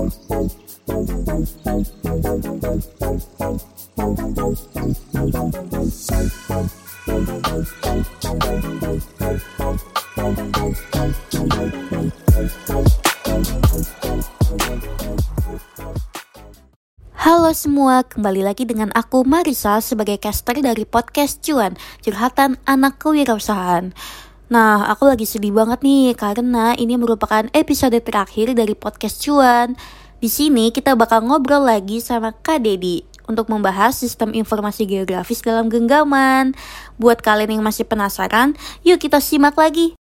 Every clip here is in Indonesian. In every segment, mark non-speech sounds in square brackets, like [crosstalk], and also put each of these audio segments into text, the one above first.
Halo semua, kembali lagi dengan aku Marisa sebagai caster dari podcast Cuan, curhatan anak kewirausahaan. Nah, aku lagi sedih banget nih karena ini merupakan episode terakhir dari podcast Cuan. Di sini kita bakal ngobrol lagi sama Kak Dedi untuk membahas sistem informasi geografis dalam genggaman. Buat kalian yang masih penasaran, yuk kita simak lagi.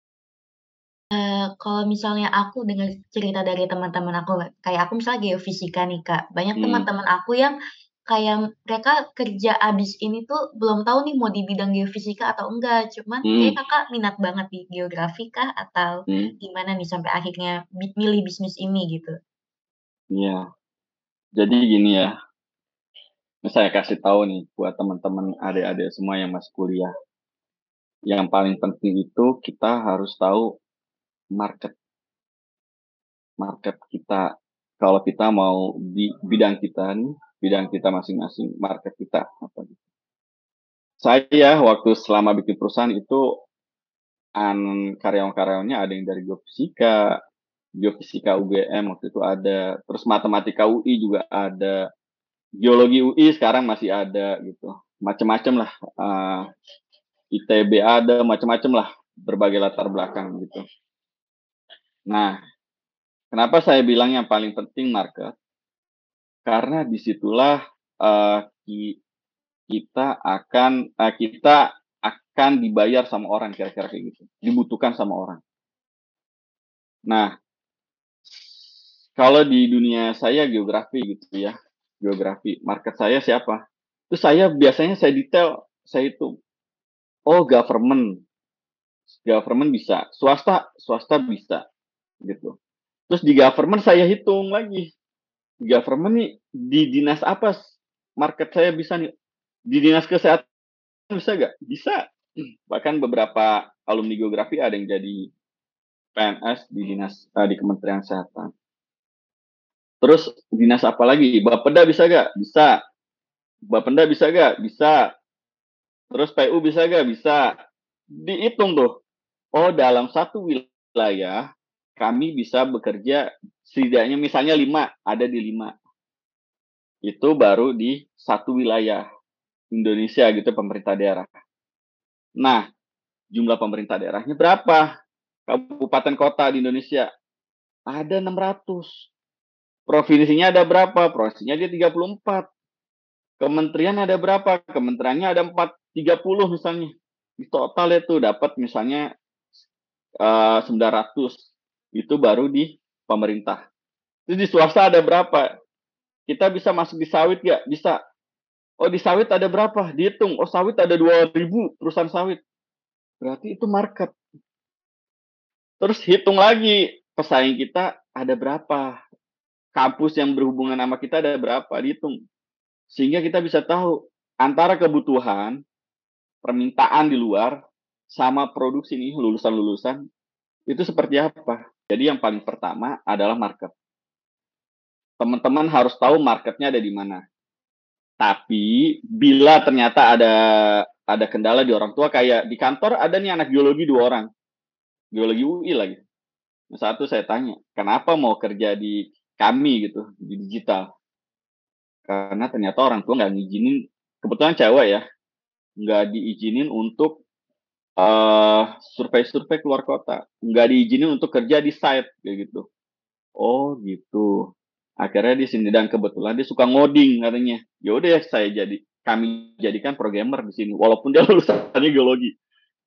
Uh, kalau misalnya aku dengar cerita dari teman-teman aku, kayak aku misalnya geofisika nih Kak, banyak Hmm. teman-teman aku yang kayak mereka kerja abis ini tuh belum tahu nih mau di bidang geofisika atau enggak, cuman kayak Hmm. Kakak minat banget di geografi kah atau Hmm. gimana nih sampai akhirnya milih bisnis ini gitu? Iya. Jadi gini ya. Saya kasih tahu nih buat teman-teman adik-adik semua yang masih kuliah. Yang paling penting itu kita harus tahu market. Market kita. Kalau kita mau di bidang kita nih, bidang kita masing-masing, market kita apa gitu. Saya waktu selama bikin perusahaan itu an karyawan-karyawannya ada yang dari geofisika, geofisika UGM waktu itu ada, terus matematika UI juga ada, geologi UI sekarang masih ada gitu, macam-macam lah, uh, ITB ada, macam-macam lah, berbagai latar belakang gitu. Nah, kenapa saya bilang yang paling penting market? Karena di situlah uh, kita akan uh, kita akan dibayar sama orang kira-kira kayak gitu, dibutuhkan sama orang. Nah, kalau di dunia saya geografi gitu ya, geografi, market saya siapa? Terus saya biasanya saya detail, saya itu, oh government, government bisa, swasta, swasta bisa, gitu. Terus di government saya hitung lagi, government nih di dinas apa market saya bisa nih, di dinas kesehatan bisa gak? Bisa. Bahkan beberapa alumni geografi ada yang jadi PNS di dinas uh, di Kementerian Kesehatan. Terus dinas apa lagi? Bapeda bisa gak? Bisa. Bapenda bisa gak? Bisa. Terus PU bisa gak? Bisa. Dihitung tuh. Oh dalam satu wilayah kami bisa bekerja setidaknya misalnya lima ada di lima. Itu baru di satu wilayah Indonesia gitu pemerintah daerah. Nah jumlah pemerintah daerahnya berapa? Kabupaten kota di Indonesia ada 600 Provinsinya ada berapa? Provinsinya dia 34. Kementerian ada berapa? Kementeriannya ada 4 30 misalnya. Di total itu dapat misalnya uh, 900. Itu baru di pemerintah. Terus di swasta ada berapa? Kita bisa masuk di sawit gak? Bisa. Oh di sawit ada berapa? Dihitung. Oh sawit ada 2000 perusahaan sawit. Berarti itu market. Terus hitung lagi pesaing kita ada berapa? kampus yang berhubungan sama kita ada berapa dihitung sehingga kita bisa tahu antara kebutuhan permintaan di luar sama produksi nih lulusan-lulusan itu seperti apa jadi yang paling pertama adalah market. Teman-teman harus tahu marketnya ada di mana. Tapi bila ternyata ada ada kendala di orang tua kayak di kantor ada nih anak geologi dua orang. Geologi UI lagi. Satu saya tanya kenapa mau kerja di kami gitu di digital? Karena ternyata orang tua nggak ngizinin. Kebetulan cewek ya nggak diizinin untuk uh, survei-survei keluar kota. Nggak diizinin untuk kerja di site kayak gitu. Oh gitu. Akhirnya di sini dan kebetulan dia suka ngoding katanya. Ya udah ya saya jadi kami jadikan programmer di sini walaupun dia [laughs] lulusannya geologi.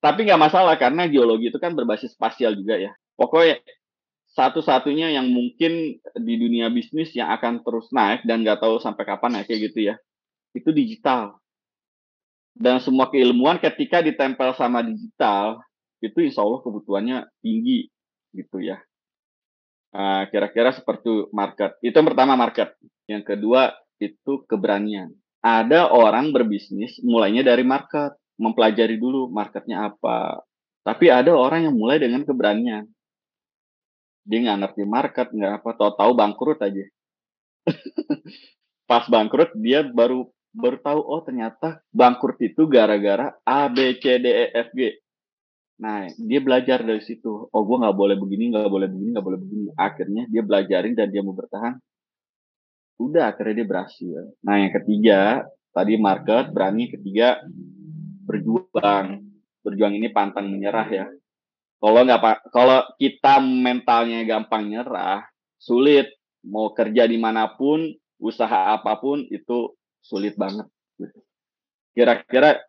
Tapi nggak masalah karena geologi itu kan berbasis spasial juga ya. Pokoknya satu-satunya yang mungkin di dunia bisnis yang akan terus naik dan nggak tahu sampai kapan naik kayak gitu ya itu digital dan semua keilmuan ketika ditempel sama digital itu insya Allah kebutuhannya tinggi gitu ya. Kira-kira uh, seperti market. Itu yang pertama market. Yang kedua itu keberanian. Ada orang berbisnis mulainya dari market mempelajari dulu marketnya apa. Tapi ada orang yang mulai dengan keberanian. Dia nggak ngerti market nggak apa tahu tahu bangkrut aja. [laughs] Pas bangkrut dia baru baru tahu oh ternyata bangkrut itu gara-gara A B C D E F G. Nah, dia belajar dari situ. Oh, gue nggak boleh begini, nggak boleh begini, nggak boleh begini. Akhirnya dia belajarin dan dia mau bertahan. Udah, akhirnya dia berhasil. Nah, yang ketiga, tadi market, berani. Ketiga, berjuang. Berjuang ini pantang menyerah ya. Kalau nggak pak, kalau kita mentalnya gampang nyerah, sulit. Mau kerja di mana pun, usaha apa pun itu sulit banget. Kira-kira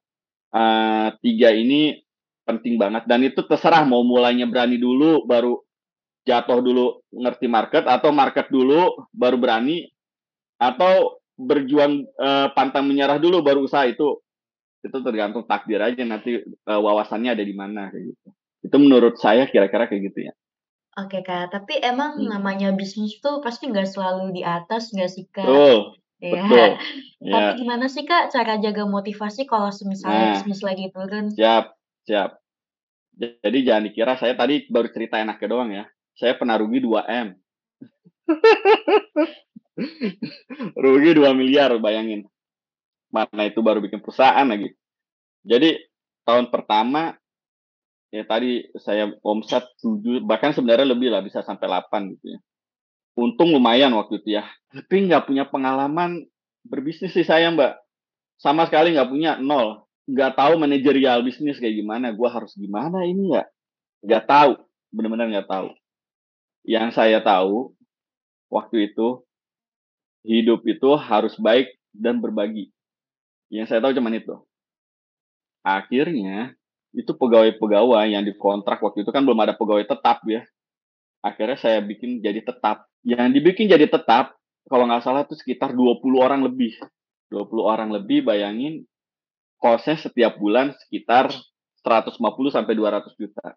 uh, tiga ini penting banget dan itu terserah mau mulainya berani dulu baru jatuh dulu ngerti market atau market dulu baru berani atau berjuang uh, pantang menyerah dulu baru usaha itu itu tergantung takdir aja nanti uh, wawasannya ada di mana kayak gitu itu menurut saya kira-kira kayak gitu ya Oke Kak, tapi emang hmm. namanya bisnis tuh pasti nggak selalu di atas nggak sih Kak? Betul, ya. betul. [laughs] Tapi ya. gimana sih Kak cara jaga motivasi kalau misalnya nah, bisnis lagi turun? Siap, siap. Jadi jangan dikira saya tadi baru cerita enaknya doang ya. Saya pernah rugi 2 M. [laughs] rugi 2 miliar, bayangin. Mana itu baru bikin perusahaan lagi. Jadi tahun pertama ya tadi saya omset 7 bahkan sebenarnya lebih lah bisa sampai 8 gitu ya. Untung lumayan waktu itu ya. Tapi nggak punya pengalaman berbisnis sih saya mbak. Sama sekali nggak punya nol. Nggak tahu manajerial bisnis kayak gimana. Gue harus gimana ini ya nggak tahu. Benar-benar nggak tahu. Yang saya tahu waktu itu hidup itu harus baik dan berbagi. Yang saya tahu cuma itu. Akhirnya itu pegawai-pegawai yang dikontrak waktu itu kan belum ada pegawai tetap ya akhirnya saya bikin jadi tetap yang dibikin jadi tetap kalau nggak salah itu sekitar 20 orang lebih 20 orang lebih bayangin kosnya setiap bulan sekitar 150 sampai 200 juta.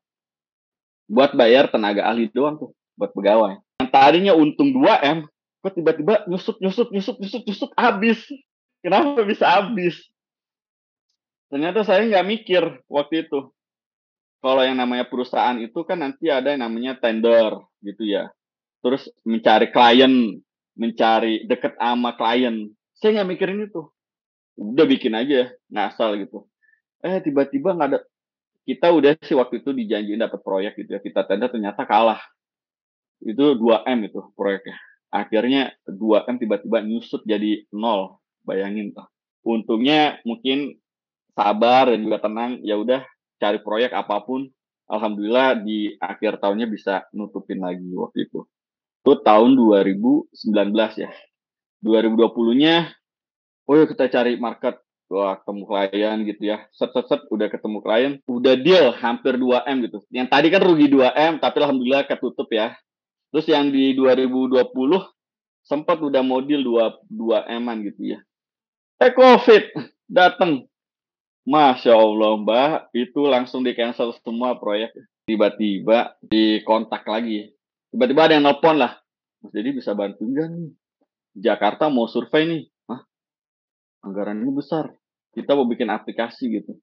Buat bayar tenaga ahli doang tuh, buat pegawai. Yang tadinya untung 2 M, kok tiba-tiba nyusut, nyusut, nyusut, nyusut, nyusut, habis. Kenapa bisa habis? Ternyata saya nggak mikir waktu itu. Kalau yang namanya perusahaan itu kan nanti ada yang namanya tender gitu ya. Terus mencari klien, mencari deket sama klien. Saya nggak mikirin itu. Udah bikin aja ngasal gitu. Eh tiba-tiba nggak ada kita udah sih waktu itu dijanjiin dapat proyek gitu ya. Kita tenda ternyata kalah. Itu 2 m itu proyeknya. Akhirnya 2 m tiba-tiba nyusut jadi nol. Bayangin tuh. Untungnya mungkin sabar dan juga tenang ya udah cari proyek apa pun alhamdulillah di akhir tahunnya bisa nutupin lagi waktu itu. Itu tahun 2019 ya. 2020-nya oh ya kita cari market wah ketemu klien gitu ya. Set set set udah ketemu klien udah deal hampir 2 m gitu. Yang tadi kan rugi 2 m tapi alhamdulillah ketutup ya. Terus yang di 2020 sempat udah modil 2 2 m gitu ya. Eh covid datang Masya Allah Mbak, itu langsung di cancel semua proyek. Tiba-tiba di kontak lagi. Tiba-tiba ada yang nelpon lah. Dedi bisa bantu nggak nih? Jakarta mau survei nih. Anggarannya besar. Kita mau bikin aplikasi gitu.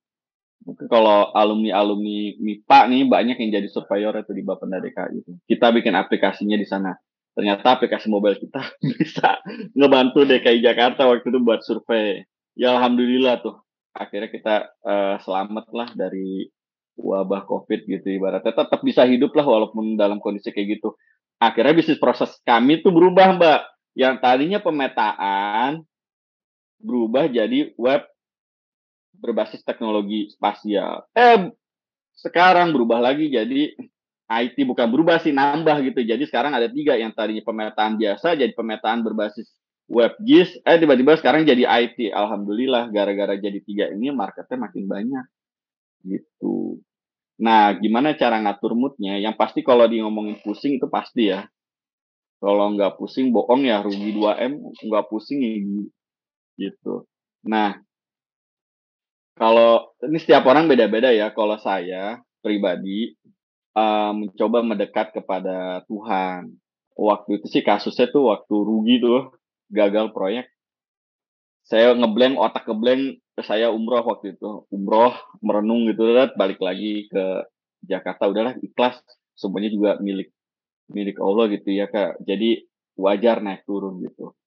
Mungkin kalau alumni alumni MIPA nih banyak yang jadi surveyor itu di Bapenda DKI itu. Kita bikin aplikasinya di sana. Ternyata aplikasi mobile kita [laughs] bisa ngebantu DKI Jakarta waktu itu buat survei. Ya alhamdulillah tuh akhirnya kita uh, selamat lah dari wabah covid gitu ibaratnya. Tetap bisa hidup lah walaupun dalam kondisi kayak gitu. Akhirnya bisnis proses kami tuh berubah mbak. Yang tadinya pemetaan berubah jadi web berbasis teknologi spasial. Eh, sekarang berubah lagi jadi IT bukan berubah sih nambah gitu. Jadi sekarang ada tiga. Yang tadinya pemetaan biasa jadi pemetaan berbasis web GIS. Eh tiba-tiba sekarang jadi IT. Alhamdulillah gara-gara jadi tiga ini marketnya makin banyak gitu. Nah, gimana cara ngatur moodnya? Yang pasti kalau di ngomongin pusing itu pasti ya. Kalau nggak pusing bohong ya rugi 2M, nggak pusing ya gitu. Nah, kalau ini setiap orang beda-beda ya. Kalau saya pribadi uh, mencoba mendekat kepada Tuhan. Waktu itu sih kasusnya tuh waktu rugi tuh gagal proyek. Saya ngeblank otak ngeblank saya umroh waktu itu umroh merenung gitu kan balik lagi ke Jakarta udahlah ikhlas semuanya juga milik milik Allah gitu ya kak jadi wajar naik turun gitu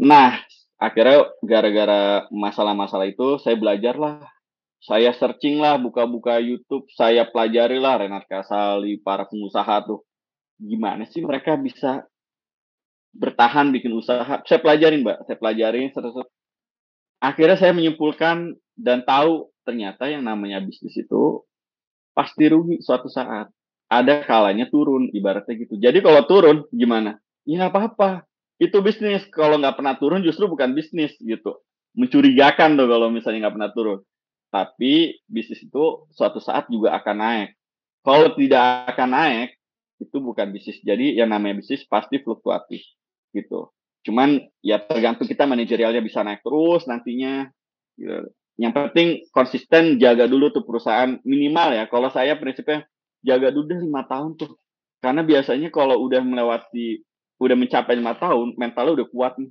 Nah, akhirnya gara-gara masalah-masalah itu saya belajarlah. Saya searching lah, buka-buka YouTube, saya pelajari lah Renat Kasali, para pengusaha tuh. Gimana sih mereka bisa bertahan bikin usaha? Saya pelajarin, Mbak. Saya pelajarin terus akhirnya saya menyimpulkan dan tahu ternyata yang namanya bisnis itu pasti rugi suatu saat. Ada kalanya turun, ibaratnya gitu. Jadi kalau turun gimana? Ya apa-apa. Itu bisnis. Kalau nggak pernah turun justru bukan bisnis gitu. Mencurigakan tuh kalau misalnya nggak pernah turun. Tapi bisnis itu suatu saat juga akan naik. Kalau tidak akan naik, itu bukan bisnis. Jadi yang namanya bisnis pasti fluktuatif gitu. Cuman ya tergantung kita manajerialnya bisa naik terus nantinya. Gitu. Yang penting konsisten jaga dulu tuh perusahaan minimal ya. Kalau saya prinsipnya jaga dulu deh lima tahun tuh. Karena biasanya kalau udah melewati, udah mencapai lima tahun, mentalnya udah kuat nih.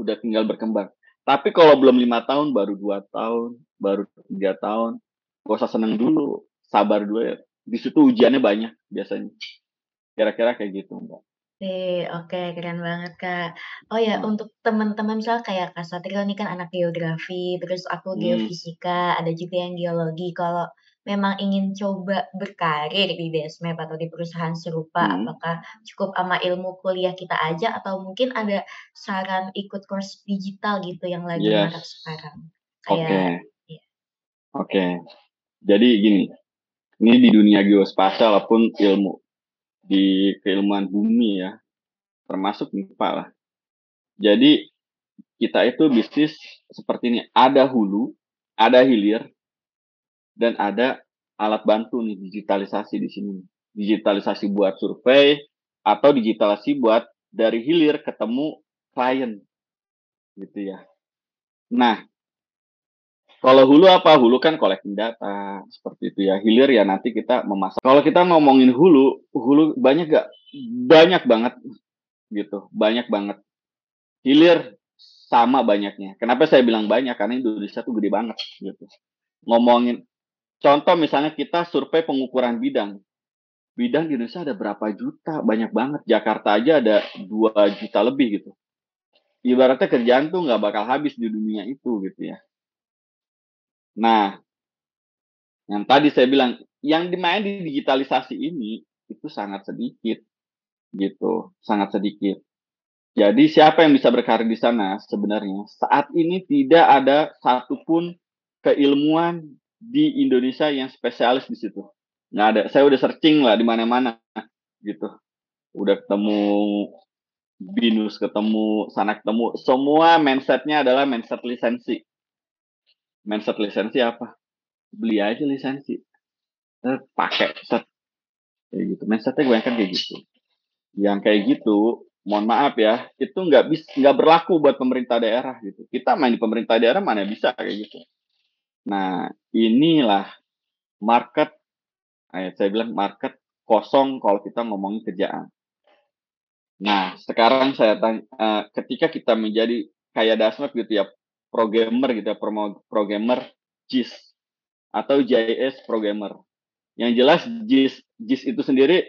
Udah tinggal berkembang. Tapi kalau belum lima tahun, baru dua tahun, baru tiga tahun, gak usah seneng dulu, sabar dulu ya. Di situ ujiannya banyak biasanya. Kira-kira kayak gitu, Mbak. Oke oke, keren banget, Kak. Oh ya, Hmm. untuk teman-teman misal kayak Kak Satrio ini kan anak geografi, terus aku Hmm. geofisika, ada juga yang geologi. Kalau memang ingin coba berkarir di Desmep atau di perusahaan serupa, Hmm. apakah cukup sama ilmu kuliah kita aja atau mungkin ada saran ikut course digital gitu yang lagi Yes. marak sekarang? Oke. Kayak iya. Oke. Jadi gini, ini di dunia geospasial ataupun ilmu di keilmuan bumi ya, termasuk MIPA lah. Jadi kita itu bisnis seperti ini, ada hulu, ada hilir, dan ada alat bantu nih digitalisasi di sini. Digitalisasi buat survei atau digitalisasi buat dari hilir ketemu klien gitu ya. Nah, kalau hulu apa? Hulu kan collecting data seperti itu ya. Hilir ya nanti kita memasak. Kalau kita ngomongin hulu, hulu banyak gak? Banyak banget gitu, banyak banget. Hilir sama banyaknya. Kenapa saya bilang banyak? Karena Indonesia tuh gede banget gitu. Ngomongin contoh misalnya kita survei pengukuran bidang. Bidang di Indonesia ada berapa juta? Banyak banget. Jakarta aja ada 2 juta lebih gitu. Ibaratnya kerjaan tuh nggak bakal habis di dunia itu gitu ya. Nah, yang tadi saya bilang, yang dimain di digitalisasi ini itu sangat sedikit gitu, sangat sedikit. Jadi siapa yang bisa berkarir di sana sebenarnya? Saat ini tidak ada satupun keilmuan di Indonesia yang spesialis di situ. Nggak ada. Saya udah searching lah di mana-mana gitu. Udah ketemu binus, ketemu sana ketemu. Semua mindsetnya adalah mindset lisensi. Mindset lisensi apa? Beli aja lisensi. Eh, pakai set. Kayak gitu. Mindsetnya gue kan kayak gitu. Yang kayak gitu, mohon maaf ya, itu nggak bisa nggak berlaku buat pemerintah daerah gitu. Kita main di pemerintah daerah mana bisa kayak gitu. Nah, inilah market, eh, saya bilang market kosong kalau kita ngomongin kerjaan. Nah, sekarang saya tanya, uh, ketika kita menjadi kayak Dasmap gitu ya, programmer gitu ya, programmer JIS atau JIS programmer. Yang jelas JIS, JIS itu sendiri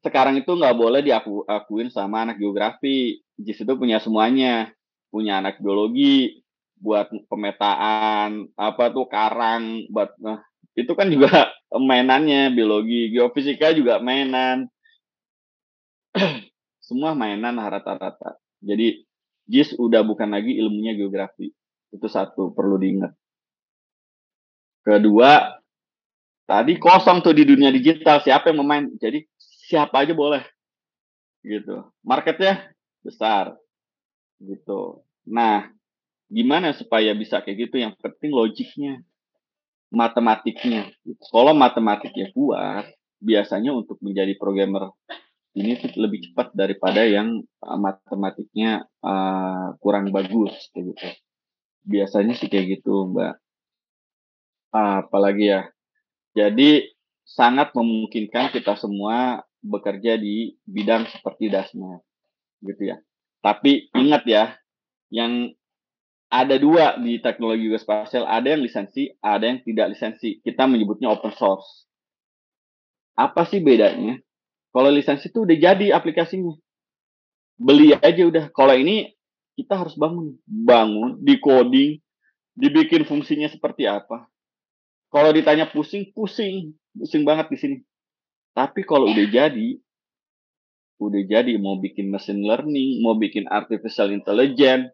sekarang itu nggak boleh diakuin sama anak geografi. JIS itu punya semuanya, punya anak biologi, buat pemetaan apa tuh karang, buat nah, itu kan juga [laughs] mainannya biologi, geofisika juga mainan. [clears throat] Semua mainan rata-rata. Jadi JIS udah bukan lagi ilmunya geografi. Itu satu perlu diingat. Kedua, tadi kosong tuh di dunia digital siapa yang memain? Jadi siapa aja boleh gitu. Marketnya besar gitu. Nah gimana supaya bisa kayak gitu? Yang penting logiknya matematiknya. Kalau matematiknya kuat biasanya untuk menjadi programmer ini lebih cepat daripada yang uh, matematiknya uh, kurang bagus gitu biasanya sih kayak gitu mbak uh, apalagi ya jadi sangat memungkinkan kita semua bekerja di bidang seperti dasma gitu ya. Tapi ingat ya, yang ada dua di teknologi geospasial, ada yang lisensi, ada yang tidak lisensi. Kita menyebutnya open source. Apa sih bedanya? Kalau lisensi itu udah jadi aplikasinya. Beli aja udah. Kalau ini kita harus bangun, bangun, di coding, dibikin fungsinya seperti apa. Kalau ditanya pusing, pusing, pusing banget di sini. Tapi kalau udah jadi, udah jadi mau bikin machine learning, mau bikin artificial intelligence,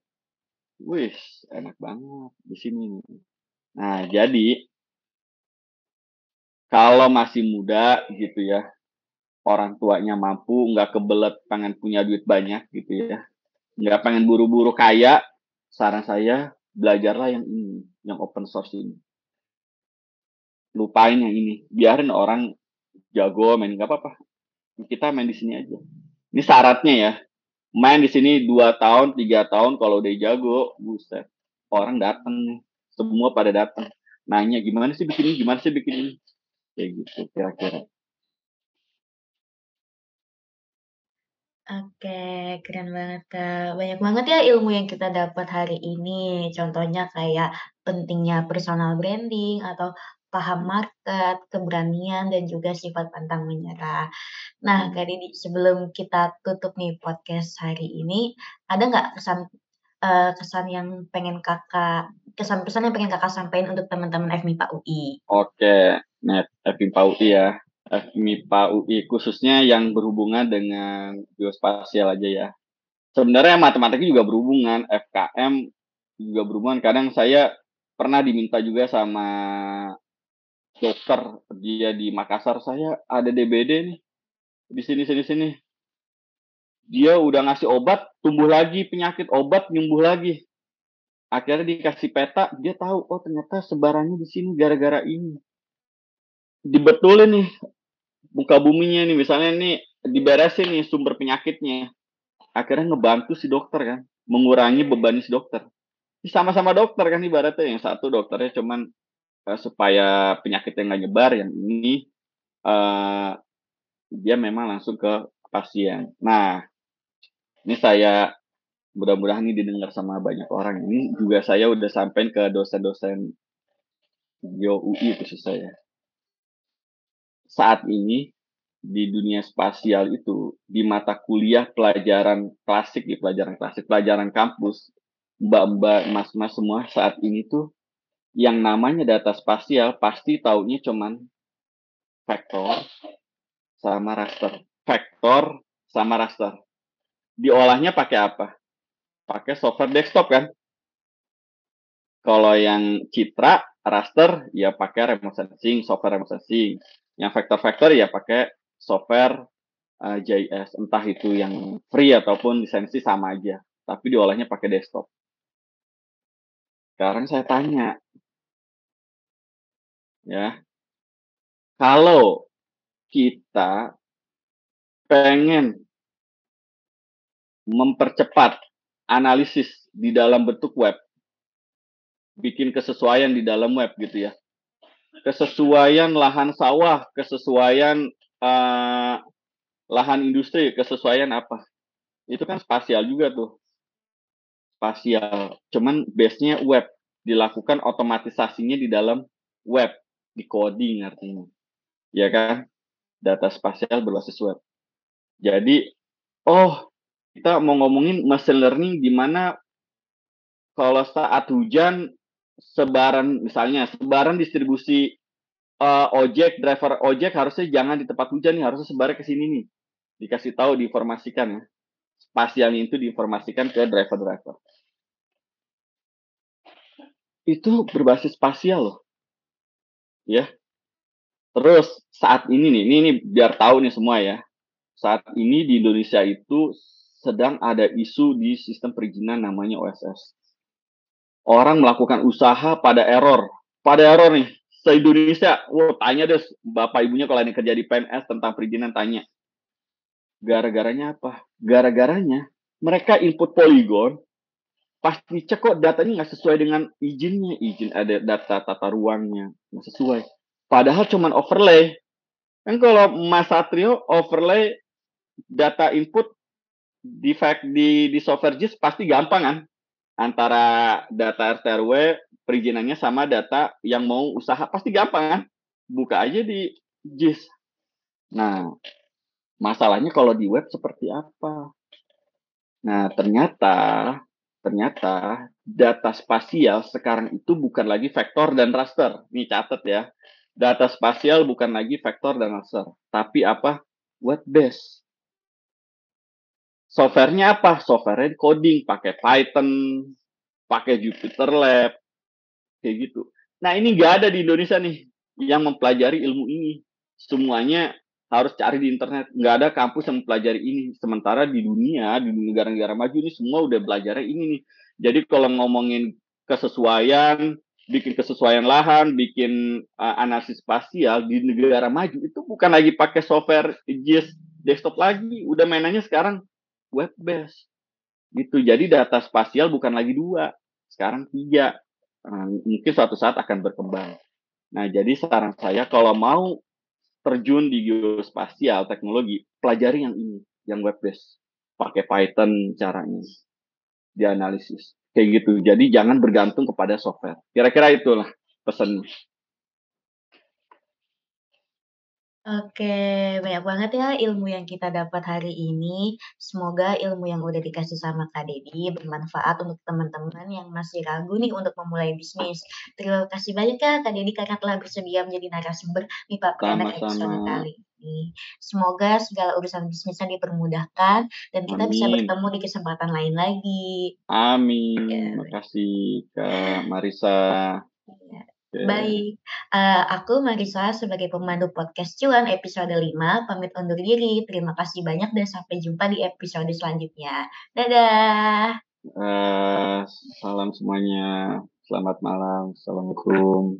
wih, enak banget di sini. Nah, jadi kalau masih muda gitu ya, orang tuanya mampu, nggak kebelet pengen punya duit banyak gitu ya, nggak pengen buru-buru kaya, saran saya belajarlah yang ini, yang open source ini. Lupain yang ini, biarin orang jago main nggak apa-apa. Kita main di sini aja. Ini syaratnya ya, main di sini dua tahun, tiga tahun, kalau udah jago, buset, orang datang nih, semua pada datang, nanya gimana sih bikin ini, gimana sih bikin ini, kayak gitu kira-kira. Oke, keren banget, Kak. Banyak banget ya ilmu yang kita dapat hari ini. Contohnya kayak pentingnya personal branding atau paham market, keberanian, dan juga sifat pantang menyerah. Nah, Kak Didi, sebelum kita tutup nih podcast hari ini, ada nggak kesan eee, kesan yang pengen Kakak kesan-pesan yang pengen Kakak sampaikan untuk teman-teman FMIPA UI? Oke, net FMIPA UI ya. FMIPA UI khususnya yang berhubungan dengan geospasial aja ya. Sebenarnya matematika juga berhubungan, FKM juga berhubungan. Kadang saya pernah diminta juga sama dokter dia di Makassar, saya ada DBD nih di sini sini sini. Dia udah ngasih obat, tumbuh lagi penyakit, obat nyembuh lagi. Akhirnya dikasih peta, dia tahu oh ternyata sebarannya di sini gara-gara ini. Dibetulin nih muka buminya nih. Misalnya nih diberesin nih sumber penyakitnya. Akhirnya ngebantu si dokter kan mengurangi beban si dokter. Sama-sama dokter kan ibaratnya. Yang satu dokternya cuman uh, supaya penyakitnya nggak nyebar yang ini uh, dia memang langsung ke pasien. Nah ini saya mudah-mudahan ini didengar sama banyak orang. Ini juga saya udah sampein ke dosen-dosen Geo UI khusus saya saat ini di dunia spasial itu di mata kuliah pelajaran klasik di pelajaran klasik pelajaran kampus mbak-mbak mas-mas semua saat ini tuh yang namanya data spasial pasti taunya cuman vektor sama raster. Vektor sama raster. Diolahnya pakai apa? Pakai software desktop kan? Kalau yang citra raster ya pakai remote sensing software remote sensing yang vektor-vektor ya pakai software uh, eh, JS, entah itu yang free ataupun lisensi sama aja, tapi diolahnya pakai desktop. Sekarang saya tanya, ya, kalau kita pengen mempercepat analisis di dalam bentuk web, bikin kesesuaian di dalam web gitu ya, kesesuaian lahan sawah, kesesuaian uh, lahan industri, kesesuaian apa? Itu kan spasial juga tuh. Spasial. Cuman base-nya web. Dilakukan otomatisasinya di dalam web. Di coding artinya. Ya kan? Data spasial berbasis web. Jadi, oh, kita mau ngomongin machine learning di mana kalau saat hujan sebaran misalnya sebaran distribusi uh, ojek driver ojek harusnya jangan di tempat hujan nih harusnya sebarnya ke sini nih. Dikasih tahu diinformasikan ya. Spasialnya itu diinformasikan ke driver driver itu berbasis spasial loh. Ya. Terus saat ini nih ini, ini biar tahu nih semua ya. Saat ini di Indonesia itu sedang ada isu di sistem perizinan namanya OSS orang melakukan usaha pada error. Pada error nih, se-Indonesia, wow, tanya deh bapak ibunya kalau ini kerja di PNS tentang perizinan, tanya. Gara-garanya apa? Gara-garanya mereka input poligon, pasti cek kok datanya nggak sesuai dengan izinnya. Izin ada data tata ruangnya, nggak sesuai. Padahal cuman overlay. Kan kalau Mas Satrio overlay data input di di, di software JIS pasti gampang kan? Antara data RT RW perizinannya sama data yang mau usaha pasti gampang kan? Buka aja di JIS. Nah, masalahnya kalau di web seperti apa? Nah, ternyata ternyata data spasial sekarang itu bukan lagi vektor dan raster. Ini catat ya. Data spasial bukan lagi vektor dan raster, tapi apa? Web based. Softwarenya apa? Software coding, pakai Python, pakai Jupyter Lab, kayak gitu. Nah ini nggak ada di Indonesia nih yang mempelajari ilmu ini. Semuanya harus cari di internet. Nggak ada kampus yang mempelajari ini. Sementara di dunia, di negara-negara maju ini semua udah belajar ini nih. Jadi kalau ngomongin kesesuaian, bikin kesesuaian lahan, bikin uh, analisis spasial di negara maju itu bukan lagi pakai software JIS desktop lagi, udah mainannya sekarang web based gitu. Jadi data spasial bukan lagi dua, sekarang tiga. Nah, mungkin suatu saat akan berkembang. Nah, jadi saran saya kalau mau terjun di geospasial teknologi, pelajari yang ini, yang web based. Pakai Python caranya dianalisis. Kayak gitu. Jadi jangan bergantung kepada software. Kira-kira itulah pesannya. Oke, banyak banget ya ilmu yang kita dapat hari ini. Semoga ilmu yang udah dikasih sama Kak Dedi bermanfaat untuk teman-teman yang masih ragu nih untuk memulai bisnis. Terima kasih banyak ya Kak Dedi karena telah bersedia menjadi narasumber di Pak episode kali ini. Semoga segala urusan bisnisnya dipermudahkan dan kita Amin. bisa bertemu di kesempatan lain lagi. Amin. Ya. Terima kasih Kak [laughs] Marisa. Ya. Baik, uh, aku Marisa sebagai pemandu podcast Cuan episode 5 pamit undur diri. Terima kasih banyak dan sampai jumpa di episode selanjutnya. Dadah. Uh, salam semuanya. Selamat malam. Assalamualaikum.